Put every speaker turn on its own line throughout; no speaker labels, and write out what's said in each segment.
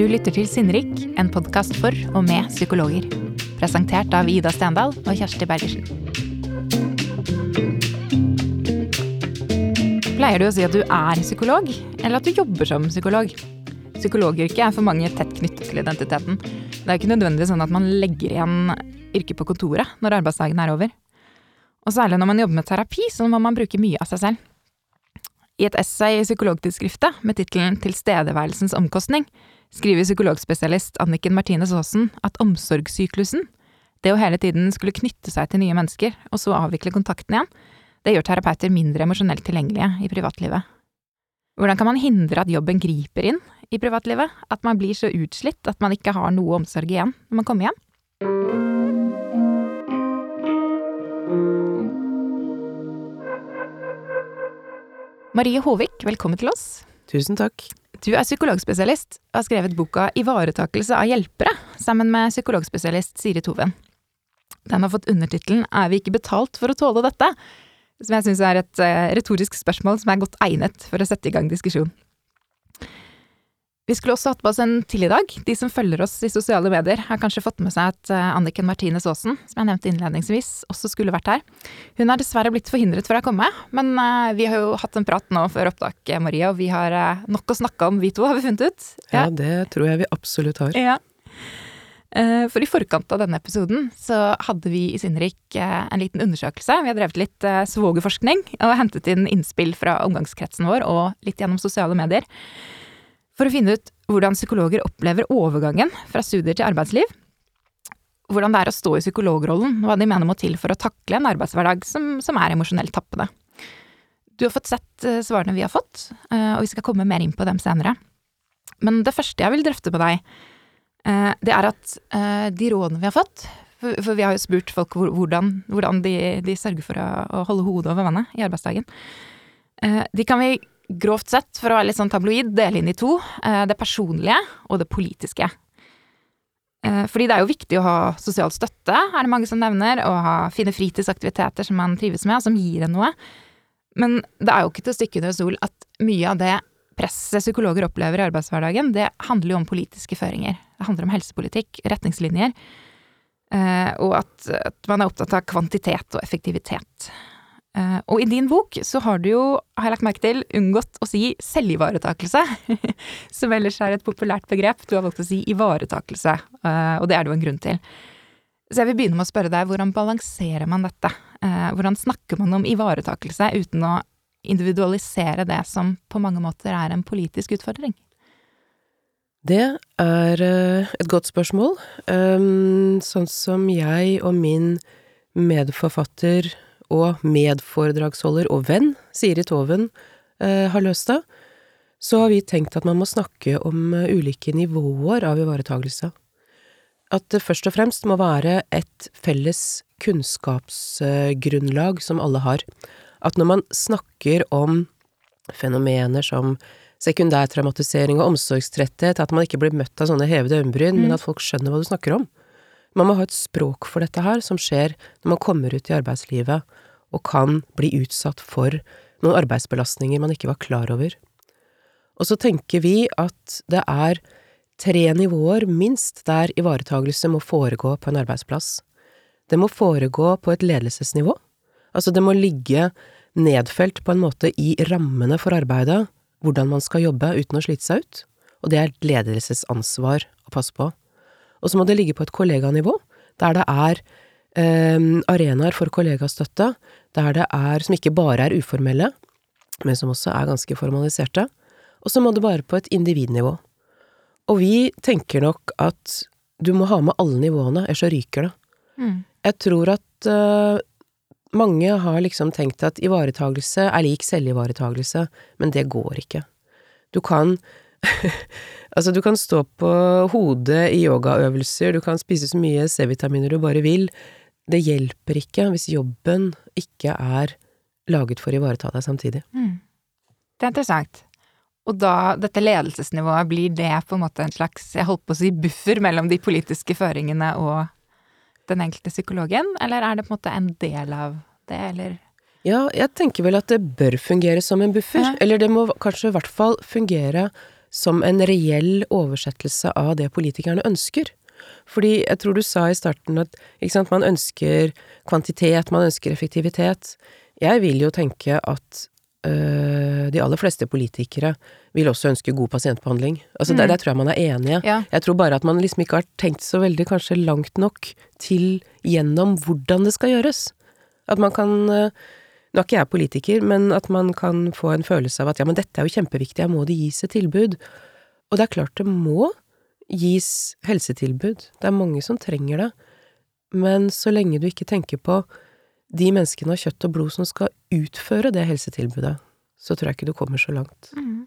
Du lytter til Sinnrik, en podkast for og med psykologer. Presentert av Ida Stendal og Kjersti Bergersen. Pleier du å si at du er psykolog, eller at du jobber som psykolog? Psykologyrket er for mange tett knyttet til identiteten. Det er ikke nødvendigvis sånn at man legger igjen yrket på kontoret når arbeidsdagen er over. Og særlig når man jobber med terapi, så må man bruke mye av seg selv. I et essay i Psykologtidsskriftet med tittelen Tilstedeværelsens omkostning skriver psykologspesialist Anniken Martinez Aasen at omsorgssyklusen, det å hele tiden skulle knytte seg til nye mennesker og så avvikle kontakten igjen, det gjør terapeuter mindre emosjonelt tilgjengelige i privatlivet. Hvordan kan man hindre at jobben griper inn i privatlivet, at man blir så utslitt at man ikke har noe omsorg igjen når man kommer hjem? Marie Håvik, velkommen til oss.
Tusen takk.
Du er psykologspesialist og har skrevet boka Ivaretakelse av hjelpere sammen med psykologspesialist Siri Toven. Den har fått undertittelen Er vi ikke betalt for å tåle dette? Som jeg syns er et eh, retorisk spørsmål som er godt egnet for å sette i gang diskusjon. Vi skulle også hatt på oss en til i dag. De som følger oss i sosiale medier, har kanskje fått med seg at eh, Anniken Martine Aasen, som jeg nevnte innledningsvis, også skulle vært her. Hun har dessverre blitt forhindret fra å komme, men eh, vi har jo hatt en prat nå før opptak, Marie, Maria, og vi har nok å snakke om, vi to, har vi funnet ut?
Ja, ja det tror jeg vi absolutt har.
Ja. For i forkant av denne episoden så hadde vi i Sinnrik en liten undersøkelse. Vi har drevet litt svogerforskning og hentet inn innspill fra omgangskretsen vår og litt gjennom sosiale medier for å finne ut hvordan psykologer opplever overgangen fra studier til arbeidsliv, hvordan det er å stå i psykologrollen, hva de mener må til for å takle en arbeidshverdag som, som er emosjonelt tappende. Du har fått sett uh, svarene vi har fått, uh, og vi skal komme mer inn på dem senere. Men det første jeg vil drøfte med deg, uh, det er at de rådene vi har fått for, vi har jo spurt folk hvordan, hvordan de, de, sørger for å holde hodet over vannet i arbeidsdagen. De kan vi grovt sett, for å være litt sånn tabloid, dele inn i to. Eh, det personlige og det politiske. Eh, fordi det er jo viktig å ha sosial støtte, er det mange som nevner, og ha fine fritidsaktiviteter som man trives med, og som gir en noe. Men det er jo ikke til å stikke under sol at mye av det presset psykologer opplever i arbeidshverdagen, det handler jo om politiske føringer. Det handler om helsepolitikk, retningslinjer, eh, og at, at man er opptatt av kvantitet og effektivitet. Uh, og i din bok så har du jo, har jeg lagt merke til, unngått å si selvivaretakelse, som ellers er et populært begrep. Du har valgt å si ivaretakelse, uh, og det er det jo en grunn til. Så jeg vil begynne med å spørre deg, hvordan balanserer man dette? Uh, hvordan snakker man om ivaretakelse uten å individualisere det som på mange måter er en politisk utfordring?
Det er et godt spørsmål. Um, sånn som jeg og min medforfatter og medforedragsholder og venn, Siri Toven, eh, har løst det, så har vi tenkt at man må snakke om eh, ulike nivåer av ivaretagelse. At det først og fremst må være et felles kunnskapsgrunnlag som alle har. At når man snakker om fenomener som sekundærtraumatisering og omsorgstretthet, at man ikke blir møtt av sånne hevede øyenbryn, mm. men at folk skjønner hva du snakker om. Man må ha et språk for dette her, som skjer når man kommer ut i arbeidslivet og kan bli utsatt for noen arbeidsbelastninger man ikke var klar over. Og så tenker vi at det er tre nivåer, minst, der ivaretagelse må foregå på en arbeidsplass. Det må foregå på et ledelsesnivå. Altså, det må ligge nedfelt på en måte i rammene for arbeidet, hvordan man skal jobbe uten å slite seg ut, og det er ledelsesansvar å passe på. Og så må det ligge på et kolleganivå, der det er eh, arenaer for kollegastøtte, der det er, som ikke bare er uformelle, men som også er ganske formaliserte. Og så må det bare på et individnivå. Og vi tenker nok at du må ha med alle nivåene, ellers så ryker det. Mm. Jeg tror at uh, mange har liksom tenkt at ivaretagelse er lik selvivaretagelse, men det går ikke. Du kan Altså, du kan stå på hodet i yogaøvelser, du kan spise så mye C-vitaminer du bare vil. Det hjelper ikke hvis jobben ikke er laget for å ivareta deg samtidig. Mm.
Det er interessant. Og da, dette ledelsesnivået, blir det på en måte en slags, jeg holdt på å si, buffer mellom de politiske føringene og den enkelte psykologen, eller er det på en måte en del av det, eller?
Ja, jeg tenker vel at det bør fungere som en buffer. Ja. Eller det må kanskje i hvert fall fungere som en reell oversettelse av det politikerne ønsker. Fordi jeg tror du sa i starten at sant, man ønsker kvantitet, man ønsker effektivitet. Jeg vil jo tenke at øh, de aller fleste politikere vil også ønske god pasientbehandling. Altså
Mm.
der, der tror jeg man er enige.
Ja.
Jeg tror bare at man liksom ikke har tenkt så veldig kanskje langt nok til gjennom hvordan det skal gjøres. At man kan øh, Nå er ikke jeg politiker, men at man kan få en følelse av at ja, men dette er jo kjempeviktig, her må det gis et tilbud. Og det er klart det må gis helsetilbud. Det er mange som trenger det. Men så lenge du ikke tenker på de menneskene av kjøtt og blod som skal utføre det helsetilbudet, så tror jeg ikke du kommer så langt.
Mm.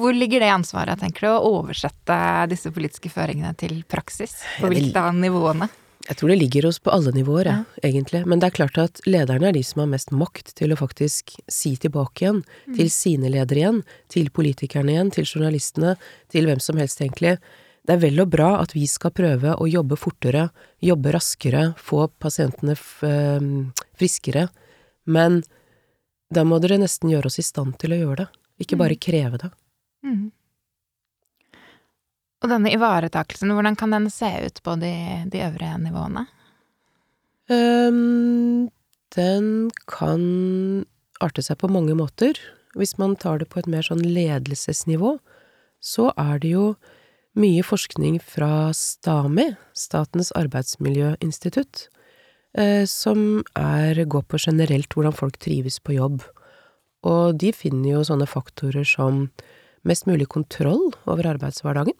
Hvor ligger det ansvaret, tenker du, å oversette disse politiske føringene til praksis? På hvilke av nivåene?
Jeg tror det ligger oss på alle nivåer, ja, egentlig. Men det er klart at lederne er de som har mest makt til å faktisk si tilbake igjen, til sine ledere igjen, til politikerne igjen, til journalistene, til hvem som helst, egentlig. Det er vel og bra at vi skal prøve å jobbe fortere, jobbe raskere, få pasientene f eh, friskere, men da må dere nesten gjøre oss i stand til å gjøre det, ikke bare kreve det.
Mm. Og denne ivaretakelsen, hvordan kan den se ut på de, de øvrige nivåene?
Um, den kan arte seg på mange måter. Hvis man tar det på et mer sånn ledelsesnivå, så er det jo mye forskning fra STAMI, Statens arbeidsmiljøinstitutt, eh, som er, går på generelt hvordan folk trives på jobb. Og de finner jo sånne faktorer som mest mulig kontroll over arbeidshverdagen,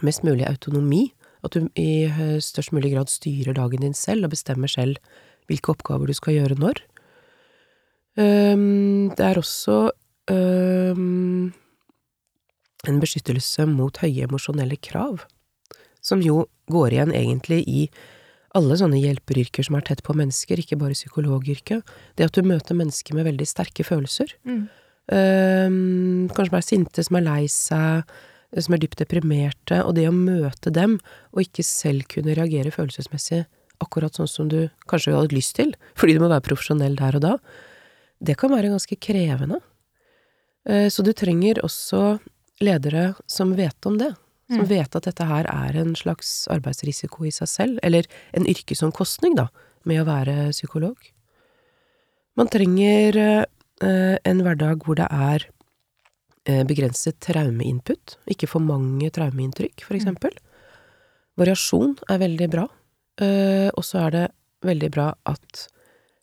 mest mulig autonomi, at du i eh, størst mulig grad styrer dagen din selv og bestemmer selv hvilke oppgaver du skal gjøre når. Ehm, det er også ehm, en beskyttelse mot høye emosjonelle krav, som jo går igjen egentlig i alle sånne hjelperyrker som er tett på mennesker, ikke bare psykologyrket. Det at du møter mennesker med veldig sterke følelser.
Mm.
Ehm, kanskje som er sinte, som er lei seg, som er dypt deprimerte, og det å møte dem, og ikke selv kunne reagere følelsesmessig akkurat sånn som du kanskje hadde lyst til, fordi du må være profesjonell der og da, det kan være ganske krevende. Eh, Så du trenger også ledere som vet om det, som
Mm.
vet at dette her er en slags arbeidsrisiko i seg selv, eller en yrkesomkostning, da, med å være psykolog. Man trenger eh, en hverdag hvor det er begrenset traumeinput, ikke for mange traumeinntrykk, for eksempel. Variasjon er veldig bra, eh, og så er det veldig bra at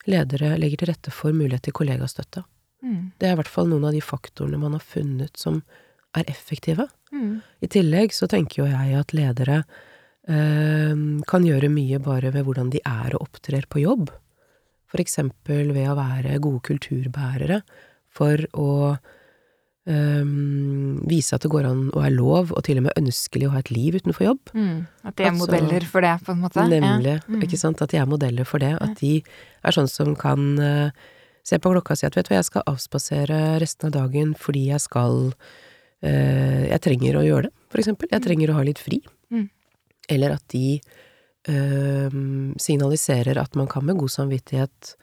ledere legger til rette for mulighet til kollegastøtte.
Mm.
Det er i hvert fall noen av de faktorene man har funnet som er effektive.
Mm.
I tillegg så tenker jo jeg at ledere eh, kan gjøre mye bare ved hvordan de er og opptrer på jobb. For eksempel ved å være gode kulturbærere for å eh, vise at det går an og er lov, og til og med ønskelig å ha et liv utenfor jobb.
Mm. At de er
Altså,
modeller for det, på en måte?
Nemlig.
Ja. Mm.
Ikke sant? At de er modeller for det. At de er sånn som kan uh, se på klokka og si at vet du hva, jeg skal avspasere resten av dagen fordi jeg skal uh, Jeg trenger å gjøre det, for eksempel. Jeg trenger å ha litt fri.
Mm.
Eller at de uh, signaliserer at man kan med god samvittighet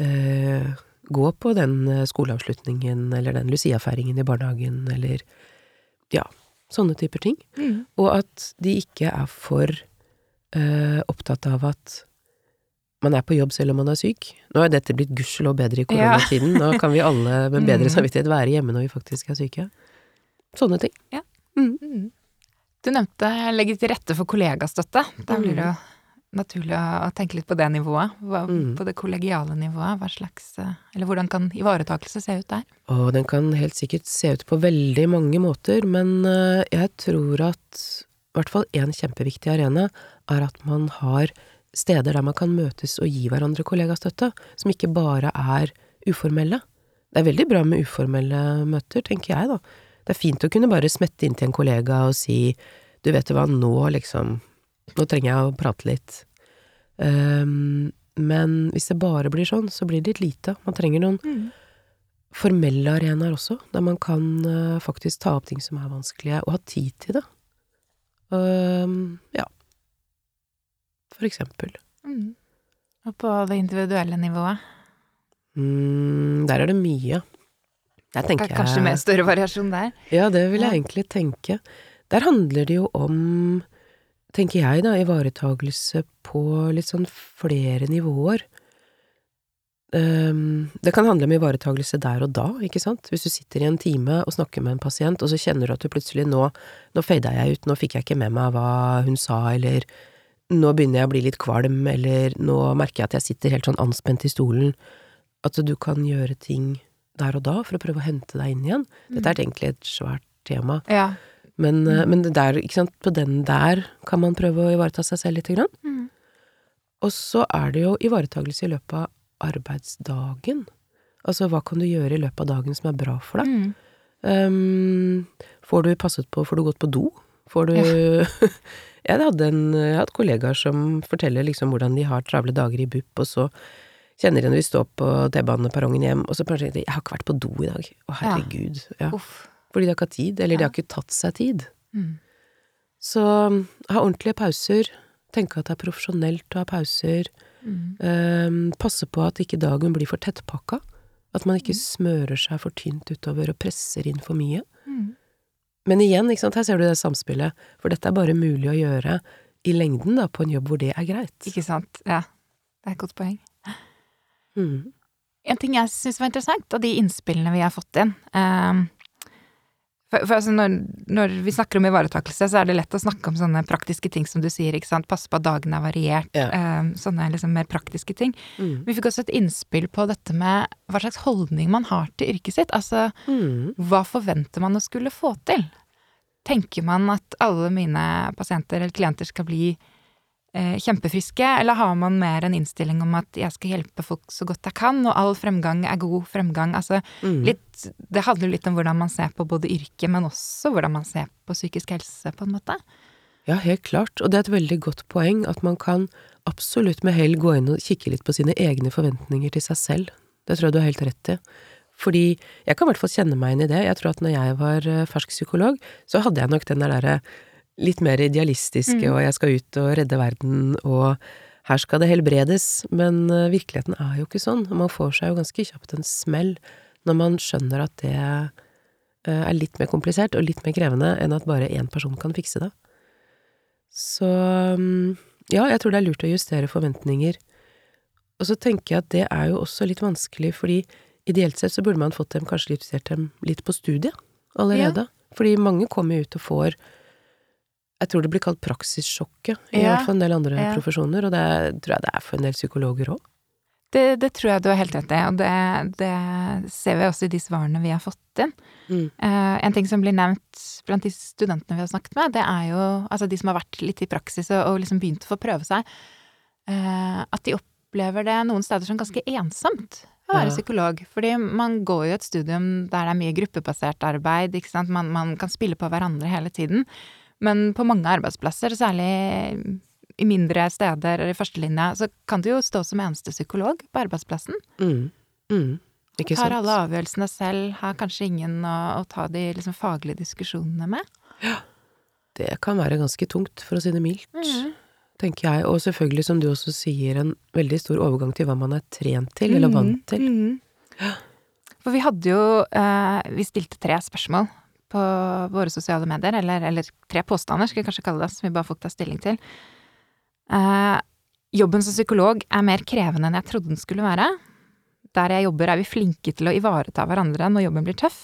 eh, gå på den eh, skoleavslutningen eller den Lucia-feiringen i barnehagen, eller ja, sånne typer ting.
Mm.
Og at de ikke er for uh, opptatt av at man er på jobb selv om man er syk. Nå er dette blitt gudskjelov bedre i koronatiden. Nå kan vi alle med bedre
Mm.
samvittighet være hjemme når vi faktisk er syke. Sånne ting.
Mm. Du nevnte legge til rette for kollegastøtte. Da blir det jo naturlig å å tenke litt på det nivået. Hva,
Mm.
På det kollegiale nivået. Hva slags eh, Eller hvordan kan ivaretakelse se ut der?
Og den kan helt sikkert se ut på veldig mange måter, men eh, jeg tror at i hvert fall én kjempeviktig arena er at man har steder der man kan møtes og gi hverandre kollegastøtte, som ikke bare er uformelle. Det er veldig bra med uformelle møter, tenker jeg, da. Det er fint å kunne bare smette inn til en kollega og si du vet hva, nå liksom, nå trenger jeg å prate litt. Um, men hvis det bare blir sånn, så blir det litt lite. Man trenger noen formelle arenaer også, der man kan uh, faktisk ta opp ting som er vanskelige, og ha tid til det. Um, ja. For eksempel.
Mm. Og på det individuelle nivået?
Mm, der er det mye. Der tenker jeg
Kanskje mer større variasjon der.
Ja, det vil jeg egentlig tenke. Der handler det jo om, tenker jeg da, ivaretagelse på litt sånn flere nivåer. Um, det kan handle om ivaretagelse der og da, ikke sant. Hvis du sitter i en time og snakker med en pasient, og så kjenner du at du plutselig nå, nå fada jeg ut, nå fikk jeg ikke med meg hva hun sa, eller nå begynner jeg å bli litt kvalm, eller nå merker jeg at jeg sitter helt sånn anspent i stolen. At du kan gjøre ting der og da for å prøve å hente deg inn igjen. Dette er egentlig et svært tema,
Ja.
Men, mm. men det der, på den der kan man prøve å ivareta seg selv lite grann.
Mm.
Og så er det jo ivaretagelse i løpet av arbeidsdagen. Altså hva kan du gjøre i løpet av dagen som er bra for deg?
Mm.
Um, får du passet på, får du gått på do? Får du Jeg hadde en, jeg hadde kollegaer som forteller liksom hvordan de har travle dager i BUP, og så kjenner de når de står på T-baneperrongen hjem, og så bare tenker de 'jeg har ikke vært på do i dag'. Å, herregud. Ja.
Uff.
Fordi de har ikke hatt tid, eller de har ikke tatt seg tid.
Mm.
Så um, ha ordentlige pauser. Tenke at det er profesjonelt å ha pauser.
Mm.
Um, passe på at ikke dagen blir for tettpakka. At man ikke smører seg for tynt utover og presser inn for mye.
Mm.
Men igjen, ikke sant, her ser du det samspillet, for dette er bare mulig å gjøre i lengden da, på en jobb hvor det er greit.
Ikke sant. Ja. Det er et godt poeng.
Mm.
En ting jeg syns var interessant, av de innspillene vi har fått inn ehm, For, for altså når, når vi snakker om ivaretakelse, så er det lett å snakke om sånne praktiske ting som du sier, ikke sant. Passe på at dagen er variert.
Ja.
Eh, sånne liksom mer praktiske ting.
Mm.
Vi fikk også et innspill på dette med hva slags holdning man har til yrket sitt. Altså,
Mm.
hva forventer man å skulle få til? Tenker man at alle mine pasienter eller klienter skal bli kjempefriske, eller har man mer en innstilling om at jeg skal hjelpe folk så godt jeg kan, og all fremgang er god fremgang? Altså,
Mm.
litt, det handler jo litt om hvordan man ser på både yrket, men også hvordan man ser på psykisk helse, på en måte.
Ja, helt klart, og det er et veldig godt poeng at man kan absolutt med hell gå inn og kikke litt på sine egne forventninger til seg selv. Det tror jeg du har helt rett i. Fordi jeg kan i hvert fall kjenne meg inn i det. Jeg tror at når jeg var eh, fersk psykolog, så hadde jeg nok den der derre litt mer idealistiske,
Mm.
og jeg skal ut og redde verden, og her skal det helbredes. Men eh, virkeligheten er jo ikke sånn, man får seg jo ganske kjapt en smell når man skjønner at det eh, er litt mer komplisert og litt mer krevende enn at bare én person kan fikse det. Så mm, ja, jeg tror det er lurt å justere forventninger. Og så tenker jeg at det er jo også litt vanskelig, fordi ideelt sett så burde man fått dem kanskje justert dem litt på studiet allerede. Fordi mange kommer jo ut og får Jeg tror det blir kalt praksissjokket i
Ja,
hvert fall en del andre
ja.
profesjoner, og det tror jeg det er for en del psykologer òg.
Det, det tror jeg du har helt rett i, og det, det ser vi også i de svarene vi har fått inn.
Mm.
Uh, en ting som blir nevnt blant de studentene vi har snakket med, det er jo altså de som har vært litt i praksis og, og liksom begynt å få prøve seg, uh, at de opplever det noen steder som ganske ensomt å være
Ja.
psykolog. Fordi man går jo et studium der det er mye gruppebasert arbeid, ikke sant. Man, man kan spille på hverandre hele tiden. Men på mange arbeidsplasser, særlig i mindre steder eller i førstelinja, så kan du jo stå som eneste psykolog på arbeidsplassen.
Mm. Mm. Ikke
Tar alle avgjørelsene selv, har kanskje ingen å, å ta de liksom, faglige diskusjonene med. Ja.
Det kan være ganske tungt, for å si det mildt. tenker jeg. Og selvfølgelig, som du også sier, en veldig stor overgang til hva man er trent til, eller vant til.
Mm. For vi hadde jo eh, Vi stilte tre spørsmål på våre sosiale medier, eller, eller tre påstander, skal vi kanskje kalle det, som vi bare får ta stilling til. Eh, jobben som psykolog er mer krevende enn jeg trodde den skulle være. Der jeg jobber er vi flinke til å ivareta hverandre når jobben blir tøff.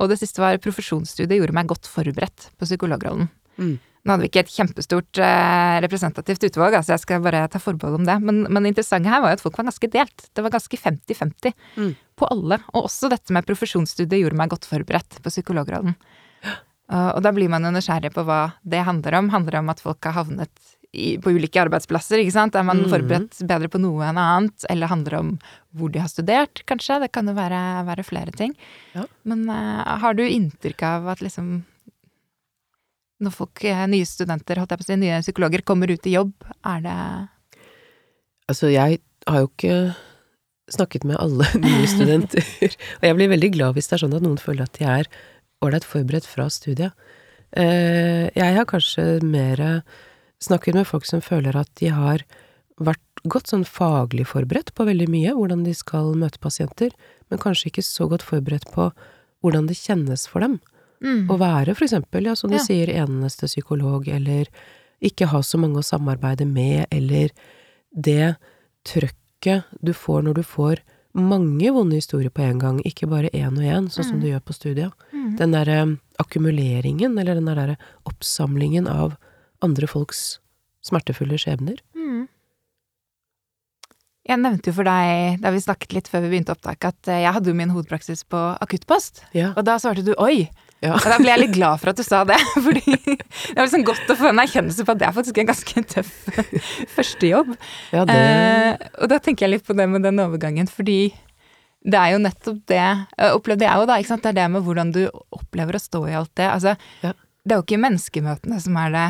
Og det siste var profesjonsstudiet gjorde meg godt forberedt på psykologrollen.
Mm.
Nå hadde vi ikke et kjempestort eh, representativt utvalg, altså jeg skal bare ta forbehold om det. Men, men det interessante her var jo at folk var ganske delt. Det var ganske 50-50
Mm.
på alle. Og også dette med profesjonsstudiet gjorde meg godt forberedt på psykologrollen. Og, og da blir man jo nysgjerrig på hva det handler om. Handler det om at folk har havnet i, på ulike arbeidsplasser, ikke sant. Er man
mm.
forberedt bedre på noe enn annet? Eller handler det om hvor de har studert, kanskje? Det kan jo være, være flere ting.
Ja.
Men eh, har du inntrykk av at liksom når folk, eh, nye studenter, holdt jeg på å si, nye psykologer, kommer ut i jobb, er det
Altså, jeg har jo ikke snakket med alle nye studenter, og jeg blir veldig glad hvis det er sånn at noen føler at de er ålreit forberedt fra studiet. Eh, Jeg har kanskje mer snakket med folk som føler at de har vært godt sånn faglig forberedt på veldig mye, hvordan de skal møte pasienter, men kanskje ikke så godt forberedt på hvordan det kjennes for dem.
Mm.
Å være for eksempel, ja, som du
Ja.
sier, eneste psykolog, eller ikke ha så mange å samarbeide med, eller det trøkket du får når du får mange vonde historier på en gang, ikke bare én og én, sånn som du gjør på studiet.
Mm.
Den derre akkumuleringen, eller den derre oppsamlingen av andre folks smertefulle skjebner.
Mm. Jeg nevnte jo for deg da vi snakket litt før vi begynte opptaket, at eh, jeg hadde jo min hovedpraksis på akuttpost.
Ja.
Og da svarte du 'oi'.
Ja.
Og da ble jeg litt glad for at du sa det. Fordi det var liksom godt å få en erkjennelse på at det er faktisk en ganske tøff førstejobb.
ja, det
Eh, og da tenker jeg litt på det med den overgangen, fordi det er jo nettopp det opplevde jeg jo, da. ikke sant? Det er det med hvordan du opplever å stå i alt det. Altså,
Ja.
det er jo ikke menneskemøtene som er det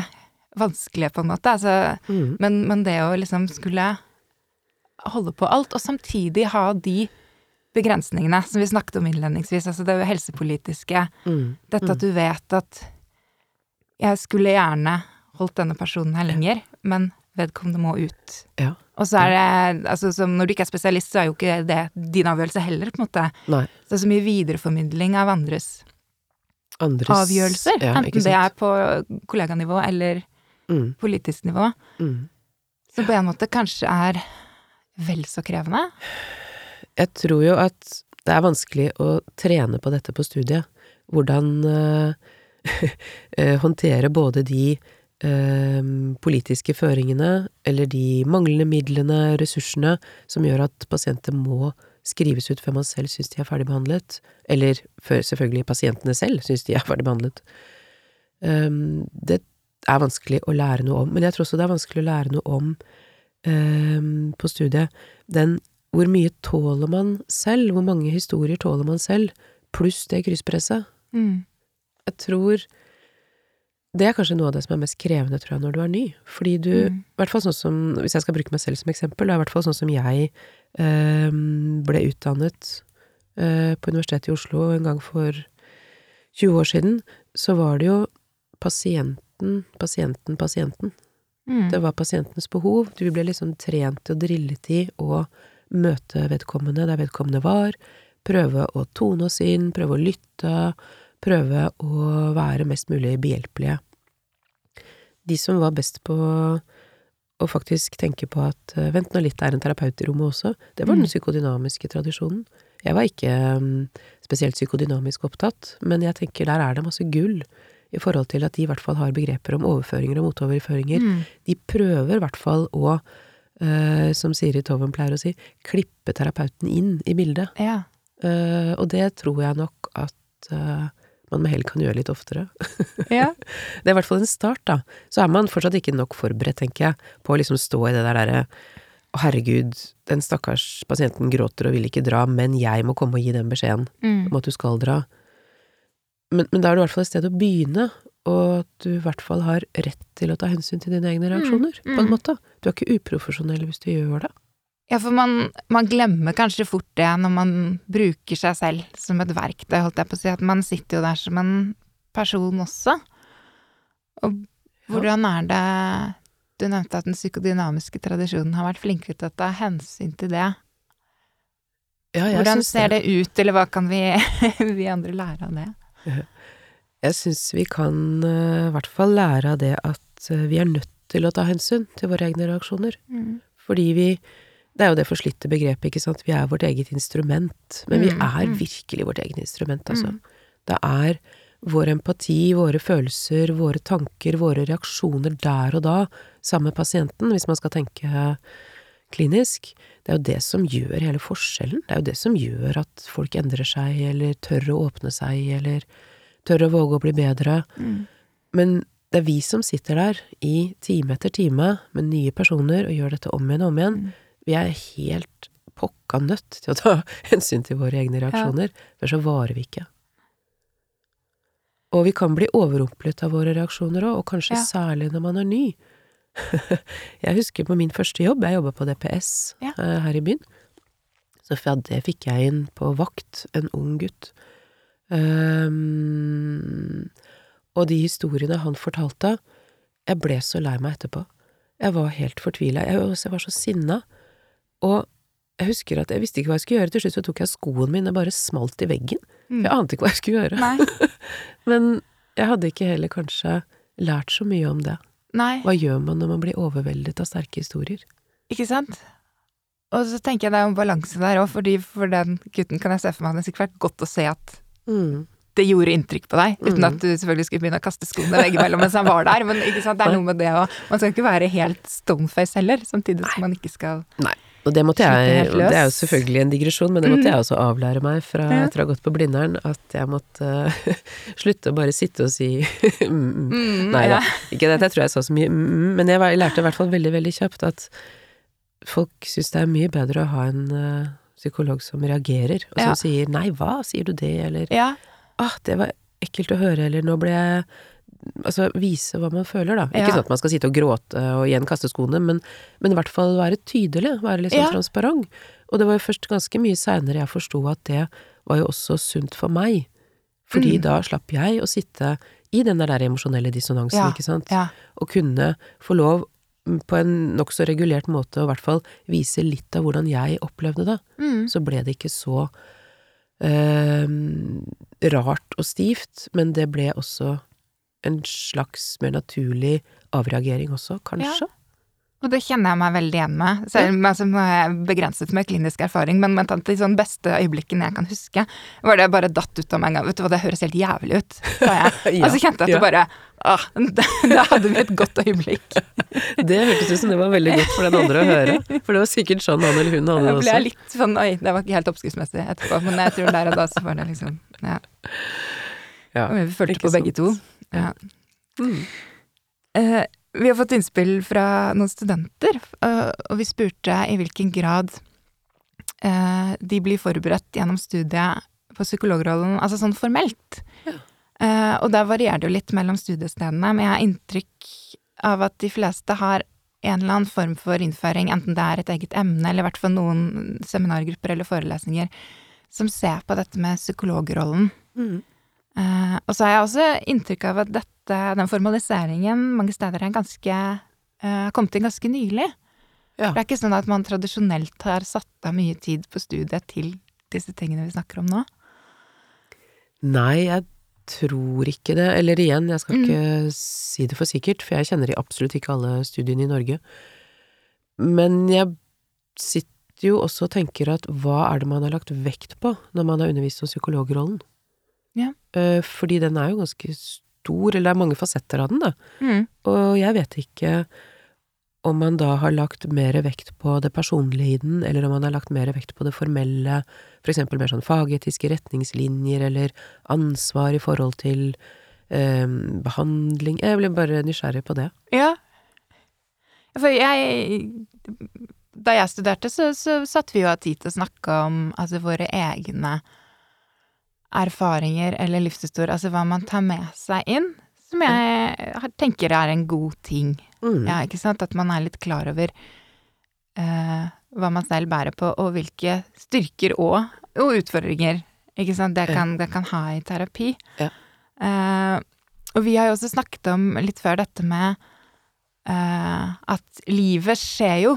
vanskelige, på en måte. Altså,
mm.
men, men det å liksom skulle holde på alt, og samtidig ha de begrensningene som vi snakket om innledningsvis, altså det helsepolitiske,
Mm.
dette at du vet at jeg skulle gjerne holdt denne personen her lenger, men vedkommende må ut.
Ja.
Og så er det, altså som når du ikke er spesialist, så er jo ikke det din avgjørelse heller, på en måte.
Nei.
Så det er så mye videreformidling av andres
Andres
avgjørelser,
Ja,
enten det er på kolleganivå eller
mm.
politisk nivå,
Mm.
som på en måte kanskje er vel så krevende.
Jeg tror jo at det er vanskelig å trene på dette på studiet. Hvordan eh, håndtere både de eh, politiske føringene, eller de manglende midlene, ressursene, som gjør at pasienter må skrives ut før man selv syns de er ferdigbehandlet, eller før selvfølgelig pasientene selv syns de er ferdigbehandlet. Um, det er vanskelig å lære noe om, men jeg tror også det er vanskelig å lære noe om um, på studiet. Den hvor mye tåler man selv, hvor mange historier tåler man selv, pluss det krysspresset.
Mm.
Jeg tror det er kanskje noe av det som er mest krevende, tror jeg, når du er ny. Fordi du, i
Mm.
hvert fall sånn som, hvis jeg skal bruke meg selv som eksempel, det er i hvert fall sånn som jeg eh, ble utdannet eh, på Universitetet i Oslo en gang for 20 år siden, så var det jo pasienten, pasienten, pasienten.
Mm.
Det var pasientens behov. Du ble liksom trent og drillet i å møte vedkommende der vedkommende var, prøve å tone oss inn, prøve å lytte, prøve å være mest mulig behjelpelige. De som var best på å faktisk tenke på at eh, vent nå litt, det er en terapeut i rommet også, det var den
Mm.
psykodynamiske tradisjonen. Jeg var ikke mm, spesielt psykodynamisk opptatt, men jeg tenker der er det masse gull i forhold til at de i hvert fall har begreper om overføringer og motoverføringer.
Mm.
De prøver i hvert fall å, eh, som Siri Toven pleier å si, klippe terapeuten inn i bildet.
Ja.
Eh, og det tror jeg nok at eh, man med hell kan gjøre litt oftere.
ja.
Det er i hvert fall en start, da. Så er man fortsatt ikke nok forberedt, tenker jeg, på å liksom stå i det der derre å herregud, den stakkars pasienten gråter og vil ikke dra, men jeg må komme og gi den beskjeden
Mm.
om at du skal dra. Men, men da er det i hvert fall et sted å begynne, og at du i hvert fall har rett til å ta hensyn til dine egne reaksjoner, på en
mm.
måte. Du er ikke uprofesjonell hvis du gjør det.
Ja, for man, man glemmer kanskje fort det når man bruker seg selv som et verktøy, holdt jeg på å si. At man sitter jo der som en person også. Og hvordan er det Du nevnte at den psykodynamiske tradisjonen har vært flinkere til å ta hensyn til det.
Ja,
Hvordan ser det ut, eller hva kan vi, vi andre lære av det?
Jeg syns vi kan eh, i hvert fall lære av det at eh, vi er nødt til å ta hensyn til våre egne reaksjoner. Fordi vi Det er jo det forslitte begrepet, ikke sant. Vi er vårt eget instrument. Men vi
Mm,
er
mm.
virkelig vårt eget instrument, altså.
Mm.
Det er vår empati, våre følelser, våre tanker, våre reaksjoner der og da, sammen med pasienten, hvis man skal tenke klinisk. Det er jo det som gjør hele forskjellen. Det er jo det som gjør at folk endrer seg, eller tør å åpne seg, eller tør å våge å bli bedre.
Mm.
Men det er vi som sitter der i time etter time med nye personer og gjør dette om igjen og om igjen.
Mm.
Vi er helt pokka nødt til å ta hensyn til våre egne reaksjoner, for så varer vi ikke. Og vi kan bli overrumplet av våre reaksjoner òg, og kanskje
Ja.
særlig når man er ny. jeg husker på min første jobb, jeg jobba på DPS
Ja.
eh, her i byen. Så det fikk jeg inn på vakt en ung gutt. Ehm, og de historiene han fortalte, jeg ble så lei meg etterpå. Jeg var helt fortvila. Jeg, jeg var så sinna. Og Jeg husker at jeg visste ikke hva jeg skulle gjøre. Til slutt så tok jeg skoen min og bare smalt i veggen.
Mm.
Jeg ante ikke hva jeg skulle gjøre. Men jeg hadde ikke heller kanskje lært så mye om det.
Nei.
Hva gjør man når man blir overveldet av sterke historier?
Ikke sant? Og så tenker jeg det er en balanse der òg, for den gutten kan jeg se for meg det sikkert vært godt å se at
Mm.
det gjorde inntrykk på deg, uten
Mhm.
at du selvfølgelig skulle begynne å kaste skoene veggimellom mens han var der, men ikke sant, det er noe med det å Man skal ikke være helt stoneface heller, samtidig som man ikke skal
Og det måtte jeg, det er jo selvfølgelig en digresjon, men det måtte
Mm.
jeg også avlære meg fra
Ja.
etter å ha gått på Blindern, at jeg måtte uh, slutte å bare sitte og si mm, mm.
mm,
Nei da,
ja.
ikke det jeg tror jeg sa så mye mm, mm, men jeg, lærte i hvert fall veldig, veldig kjapt at folk syns det er mye bedre å ha en eh, psykolog som reagerer, og som
Ja.
sier 'nei, hva, sier du det', eller
ja.
'ah, det var ekkelt å høre', eller 'nå ble jeg Altså vise hva man føler, da. Ikke
Ja.
sånn at man skal sitte og gråte og igjen kaste skoene, men, men i hvert fall være tydelig, være litt sånn
Ja.
transparent. Og det var jo først ganske mye seinere jeg forsto at det var jo også sunt for meg. Fordi
Mm.
da slapp jeg å sitte i den der emosjonelle dissonansen,
Ja,
ikke sant. Og kunne få lov på en nokså regulert måte og i hvert fall vise litt av hvordan jeg opplevde det.
Mm.
Så ble det ikke så eh, rart og stivt, men det ble også en slags mer naturlig avreagering også, kanskje.
Og det kjenner jeg meg veldig igjen med, selv om jeg er begrenset med klinisk erfaring, men blant de sånn beste øyeblikkene jeg kan huske, var det jeg bare datt ut av meg en gang. Vet du hva, det høres helt jævlig ut, sa jeg.
Ja,
og så kjente jeg at
ja.
det bare ah, Da hadde vi et godt øyeblikk.
Det hørtes ut som det var veldig godt for den andre å høre, for det var sikkert sånn han eller hun hadde
Da ble jeg litt sånn Oi, det var ikke helt oppskriftsmessig etterpå, men jeg tror der og da så var det liksom Ja.
Ja,
Og vi følte på begge
sant.
to. Ja.
Mm.
Eh, vi har fått innspill fra noen studenter, eh, og vi spurte i hvilken grad eh, de blir forberedt gjennom studiet på psykologrollen, altså sånn formelt.
Ja.
Eh, og der varierer det jo litt mellom studiestedene, men jeg har inntrykk av at de fleste har en eller annen form for innføring, enten det er et eget emne, eller i hvert fall noen seminargrupper eller forelesninger, som ser på dette med psykologrollen.
Mm.
Eh, og så har jeg også inntrykk av at dette, den formaliseringen mange steder er ganske uh, kommet inn ganske nylig.
Ja.
Det er ikke sånn at man tradisjonelt har satt av mye tid på studiet til disse tingene vi snakker om nå.
Nei, jeg tror ikke det. Eller igjen, jeg skal
Mm.
ikke si det for sikkert, for jeg kjenner i absolutt ikke alle studiene i Norge. Men jeg sitter jo også og tenker at hva er det man har lagt vekt på når man har undervist om psykologrollen?
Ja.
Eh, Fordi den er jo ganske stor, eller det er mange fasetter av den, da.
Mm.
Og jeg vet ikke om man da har lagt mer vekt på det personlige i den, eller om man har lagt mer vekt på det formelle, for eksempel mer sånn fagetiske retningslinjer, eller ansvar i forhold til eh, behandling Jeg blir bare nysgjerrig på det.
Ja. For jeg Da jeg studerte, så, så satte vi jo av tid til å snakke om altså våre egne erfaringer eller livshistorier, altså hva man tar med seg inn, som jeg tenker er en god ting.
Mm.
Ja, ikke sant? At man er litt klar over uh, hva man selv bærer på, og hvilke styrker og, og utfordringer ikke sant? Det, kan, det kan ha i terapi.
Ja.
Uh, og vi har jo også snakket om litt før dette med uh, at livet skjer jo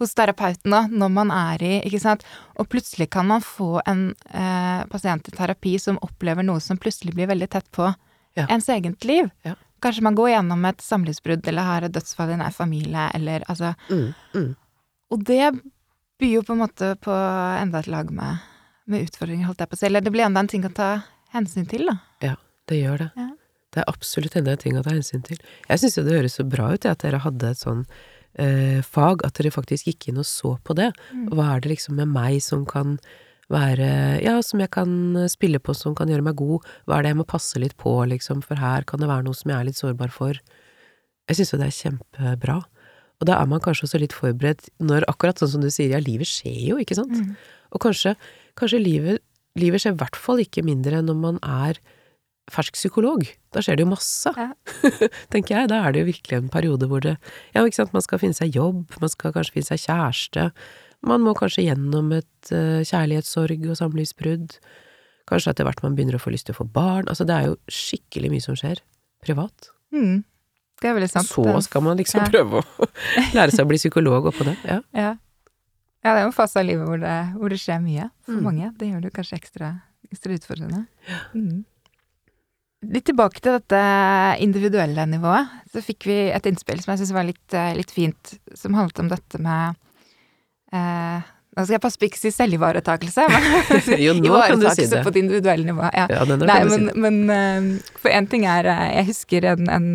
hos terapeuten da, når man er i, ikke sant. Og plutselig kan man få en eh, pasient i terapi som opplever noe som plutselig blir veldig tett på
Ja.
ens eget liv.
Ja.
Kanskje man går gjennom et samlivsbrudd eller har et dødsfall i nær familie, eller altså
Mm. Mm.
Og det byr jo på en måte på enda et lag med, med utfordringer, holdt jeg på å si. Eller det blir enda en ting å ta hensyn til, da.
Ja, det gjør det.
Ja.
Det er absolutt enda en ting å ta hensyn til. Jeg syns jo det høres så bra ut, at dere hadde et sånn eh, fag, at dere faktisk gikk inn og så på det.
Mm.
Hva er det liksom med meg som kan være Ja, som jeg kan eh, spille på, som kan gjøre meg god? Hva er det jeg må passe litt på, liksom, for her kan det være noe som jeg er litt sårbar for. Jeg syns jo det er kjempebra. Og da er man kanskje også litt forberedt når akkurat sånn som du sier, ja, livet skjer jo, ikke sant?
Mm.
Og kanskje, kanskje livet, livet skjer i hvert fall ikke mindre enn når man er fersk psykolog. Da skjer det jo masse,
Ja.
tenker jeg. Da er det jo virkelig en periode hvor det Ja, ikke sant, man skal finne seg jobb, man skal kanskje finne seg kjæreste. Man må kanskje gjennom et uh, kjærlighetssorg og samlivsbrudd. Kanskje etter hvert man begynner å få lyst til å få barn. Altså, det er jo skikkelig mye som skjer privat.
Mm. Det er veldig sant.
Så skal man liksom
Ja.
prøve å lære seg å bli psykolog oppå det. Ja.
Ja. Ja, det er jo en fase av livet hvor det, hvor det skjer mye for
Mm.
mange. Det gjør det kanskje ekstra, ekstra utfordrende. Mm. Litt tilbake til dette individuelle nivået. Så fikk vi et innspill som jeg syns var litt, eh, litt fint, som handlet om dette med eh, Nå skal jeg passe på ikke å si selvivaretakelse, men
Jo, du si det.
på det individuelle nivået. Ja.
Ja,
Nei,
si
men,
det.
men eh, for én ting er eh, Jeg husker en, en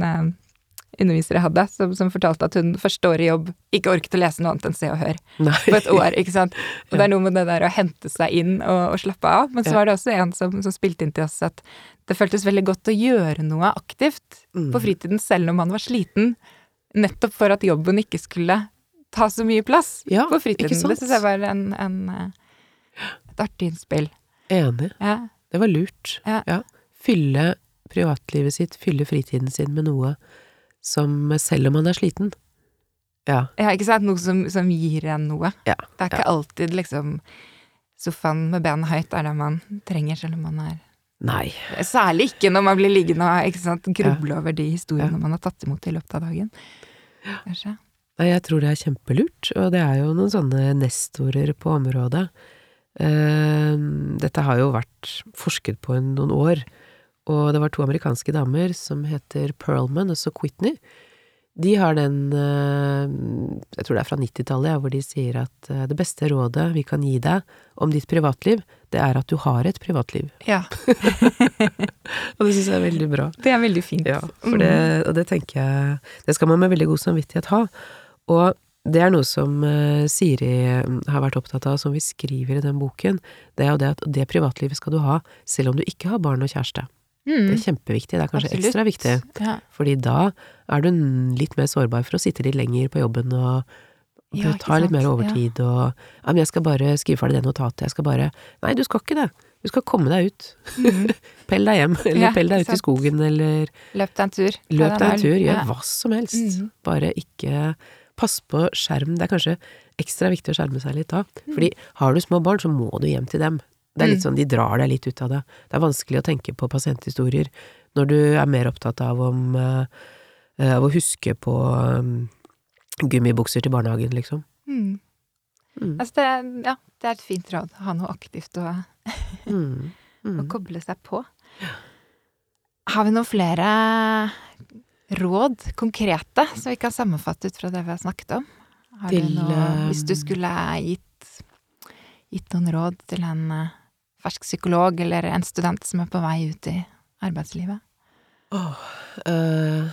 underviser jeg hadde, som, som fortalte at hun første året i jobb ikke orket å lese noe annet enn Se og Hør
Nei.
på et år, ikke sant. Og det er noe med det der å hente seg inn og, og slappe av. Men så var det også en som, som spilte inn til oss at det føltes veldig godt å gjøre noe aktivt
Mm.
på fritiden selv om man var sliten, nettopp for at jobben ikke skulle ta så mye plass
Ja,
på fritiden. Det syns jeg var en, en, eh, et artig innspill.
Enig.
Ja.
Det var lurt.
Ja.
Fylle privatlivet sitt, fylle fritiden sin med noe som Selv om man er sliten. Ja.
ja, ikke sant. Noe som, som gir en noe.
Ja,
Det er ikke alltid liksom sofaen med benet høyt er det man trenger, selv om man er
Nei.
Særlig ikke når man blir liggende og gruble over de historiene
Ja.
man har tatt imot i løpet av dagen. Kanskje.
Nei, jeg tror det er kjempelurt, og det er jo noen sånne nestorer på området. Uh, dette har jo vært forsket på i noen år, og det var to amerikanske damer som heter Perlman og så Whitney. De har den, eh, jeg tror det er fra 90-tallet, ja, hvor de sier at eh, det beste rådet vi kan gi deg om ditt privatliv, det er at du har et privatliv.
Ja,
Og det syns jeg er veldig bra.
det er veldig fint.
Ja, for det, og det tenker jeg Det skal man med veldig god samvittighet ha. Og det er noe som eh, Siri mm, har vært opptatt av, som vi skriver i den boken. Det er jo det at det privatlivet skal du ha selv om du ikke har barn og kjæreste.
Mm,
Det er kjempeviktig. Det er kanskje
absolutt.
ekstra viktig.
Ja.
Fordi da er du litt mer sårbar for å sitte litt lenger på jobben og
Ja,
du tar litt
mer
mer
Ja.
overtid og Ja, men jeg skal bare skrive ferdig det notatet. Jeg skal bare Nei, du skal ikke det. Du skal komme deg ut.
Mm.
Pell deg hjem, eller
Ja,
pell deg
ut
ut i skogen, eller
Løp deg en tur.
Løp deg en tur, gjør
Ja.
hva som helst.
Mm.
Bare ikke Pass på skjerm. Det er kanskje ekstra viktig å skjerme seg litt da.
Mm.
Fordi har du små barn, så må du hjem til dem. Det er litt
Mm.
sånn, De drar deg litt ut av det. Det er vanskelig å tenke på pasienthistorier når du er mer opptatt av om eh, av å huske på um, gummibukser til barnehagen, liksom.
Mm.
Mm.
Altså det, ja, det er et fint råd. Ha noe aktivt å,
Mm.
å
Mm.
koble seg på. Har vi noen flere råd, konkrete, som vi kan sammenfatte ut fra det vi har snakket om? Har
Til,
du noe, hvis du
eh,
skulle gitt, gitt noen råd til en eh, fersk psykolog eller en student som er på vei ut i arbeidslivet?
Åh, uh...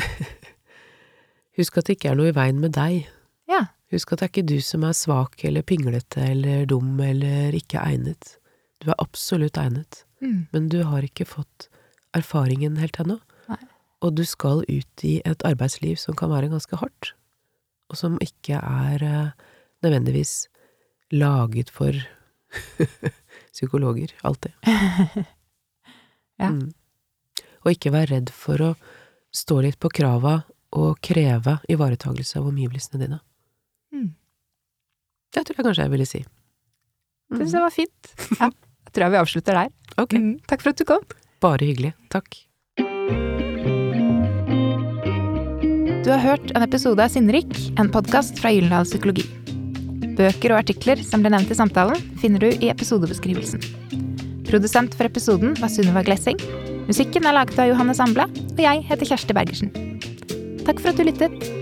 Husk at det ikke er noe i veien med deg.
Ja.
Husk at det er ikke du som er svak eller pinglete eller dum eller ikke egnet. Du er absolutt egnet,
Mm.
men du har ikke fått erfaringen helt ennå.
Nei.
Og du skal ut i et arbeidsliv som kan være ganske hardt, og som ikke er eh, nødvendigvis laget for psykologer, alltid.
Ja.
Mm. Og ikke vær redd for å stå litt på krava og kreve ivaretagelse av omgivelsene dine.
Mm.
Det tror jeg kanskje jeg ville si.
Det Syns jeg var fint. Ja. Jeg tror jeg vi avslutter der.
Ok,
Mm. Takk for at du kom.
bare hyggelig. Takk.
Du har hørt en episode av Sinnrik, en podkast fra Gyldendal Psykologi. Bøker og artikler som ble nevnt i samtalen, finner du i episodebeskrivelsen. Produsent for episoden var Sunniva Glessing. Musikken er laget av Johannes Amble, og jeg heter Kjersti Bergersen. Takk for at du lyttet.